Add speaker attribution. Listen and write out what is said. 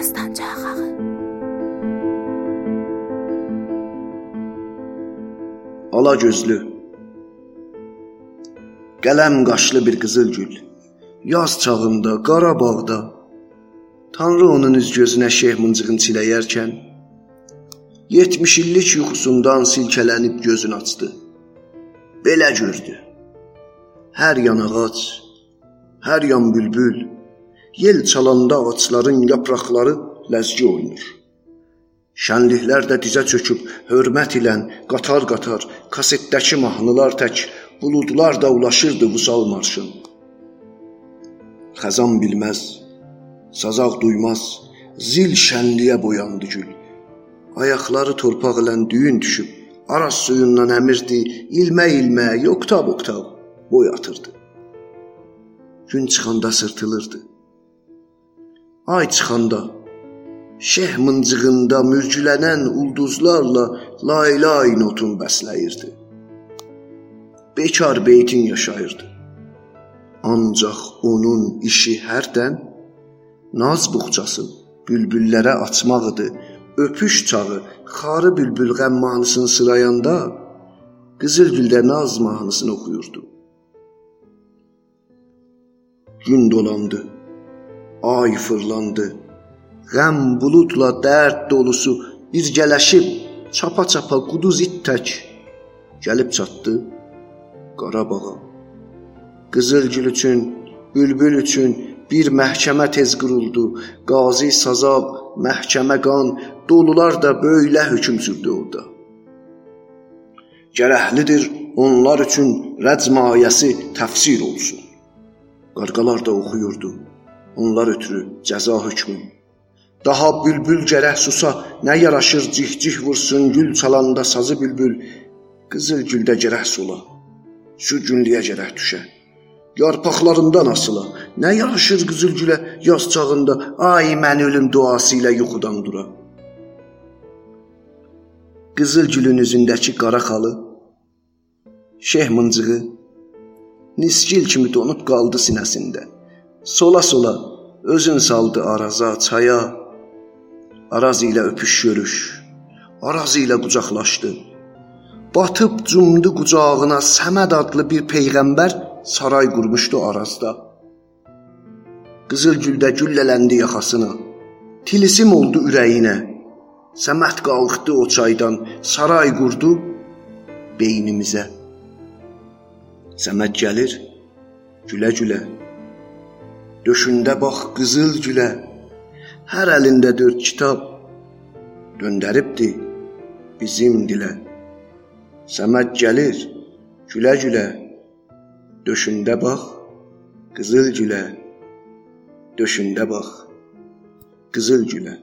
Speaker 1: Dastancağı.
Speaker 2: Ala gözlü Qələm qaşlı bir qızıl gül Yaz çağında Qarabağda Tanrı onun üz gözünə şeyh mıncığın çiləyərkən 70 illik yuxusundan silkələnib gözünü açdı. Belə gördü. Hər yan ağac, hər yan bülbül, yel çalanda ağacların yapraqları ləzgi oynur. Şənliklər də dizə çöküb hörmət ilə qatar-qatar kasetdəki mahnılar tək buludlar da ulaşırdı vüsal marşın. Xəzan bilməz, sazaq duymaz, zil şənliyə boyandı gül. Ayaqları torpaq ilə düyün düşüb, araz suyundan əmirdi, ilmə-ilmə, yoktab-oktab boy atırdı. Gün çıxanda sırtılırdı. Ay çıxanda Şeyh mıncığında mürgülənən ulduzlarla laylay notun bəsləyirdi. Bekar beytin yaşayırdı. Ancaq onun işi hərdən naz buxçası bülbüllərə açmaq idi. Öpüş çağı xarı bülbül qəm mahnısını sırayanda Qızılgüldə naz mahnısını oxuyurdu. Gün dolandı. Ay fırlandı Qəm buludla dərd dolusu birgələşib çapa-çapa quduz it tək gəlib çatdı Qarabağa. Qızılgül üçün, bülbül üçün bir məhkəmə tez quruldu. Qazi sazaq, məhkəmə qan, dolular da böylə hökm sürdü orada. Gərəhlidir onlar üçün rəcm ayəsi təfsir olsun. Qarqalar da oxuyurdu. Onlar ötürü cəza hökmü Daha bülbül gərək susa, nə yaraşır cih-cih vursun gül çalanda sazı bülbül. Qızıl güldə gərək sula, şu günlüyə gərək düşə. Yarpaqlarından asıla, nə yaraşır qızıl gülə yaz çağında, ay mən ölüm duası ilə yuxudan dura. Qızıl gülün üzündəki qara xalı, Şeyh mıncığı nisgil kimi donub qaldı sinəsində. Sola-sola özün saldı araza, çaya, Araz ilə öpüş görüş, Araz ilə qucaqlaşdı. Batıb cumdu qucağına Səməd adlı bir peyğəmbər saray qurmuşdu Arazda. Qızıl güldə güllələndi yaxasına. Tilisim oldu ürəyinə. Səməd qalxdı o çaydan, saray qurdu beynimizə. Səməd gəlir, gülə-gülə. Döşündə bax qızıl gülə. Hər əlində dörd kitab göndəribdi bizim dilə. Səməd gəlir, gülə-gülə, döşündə bax, qızıl gülə, döşündə bax, qızıl gülə.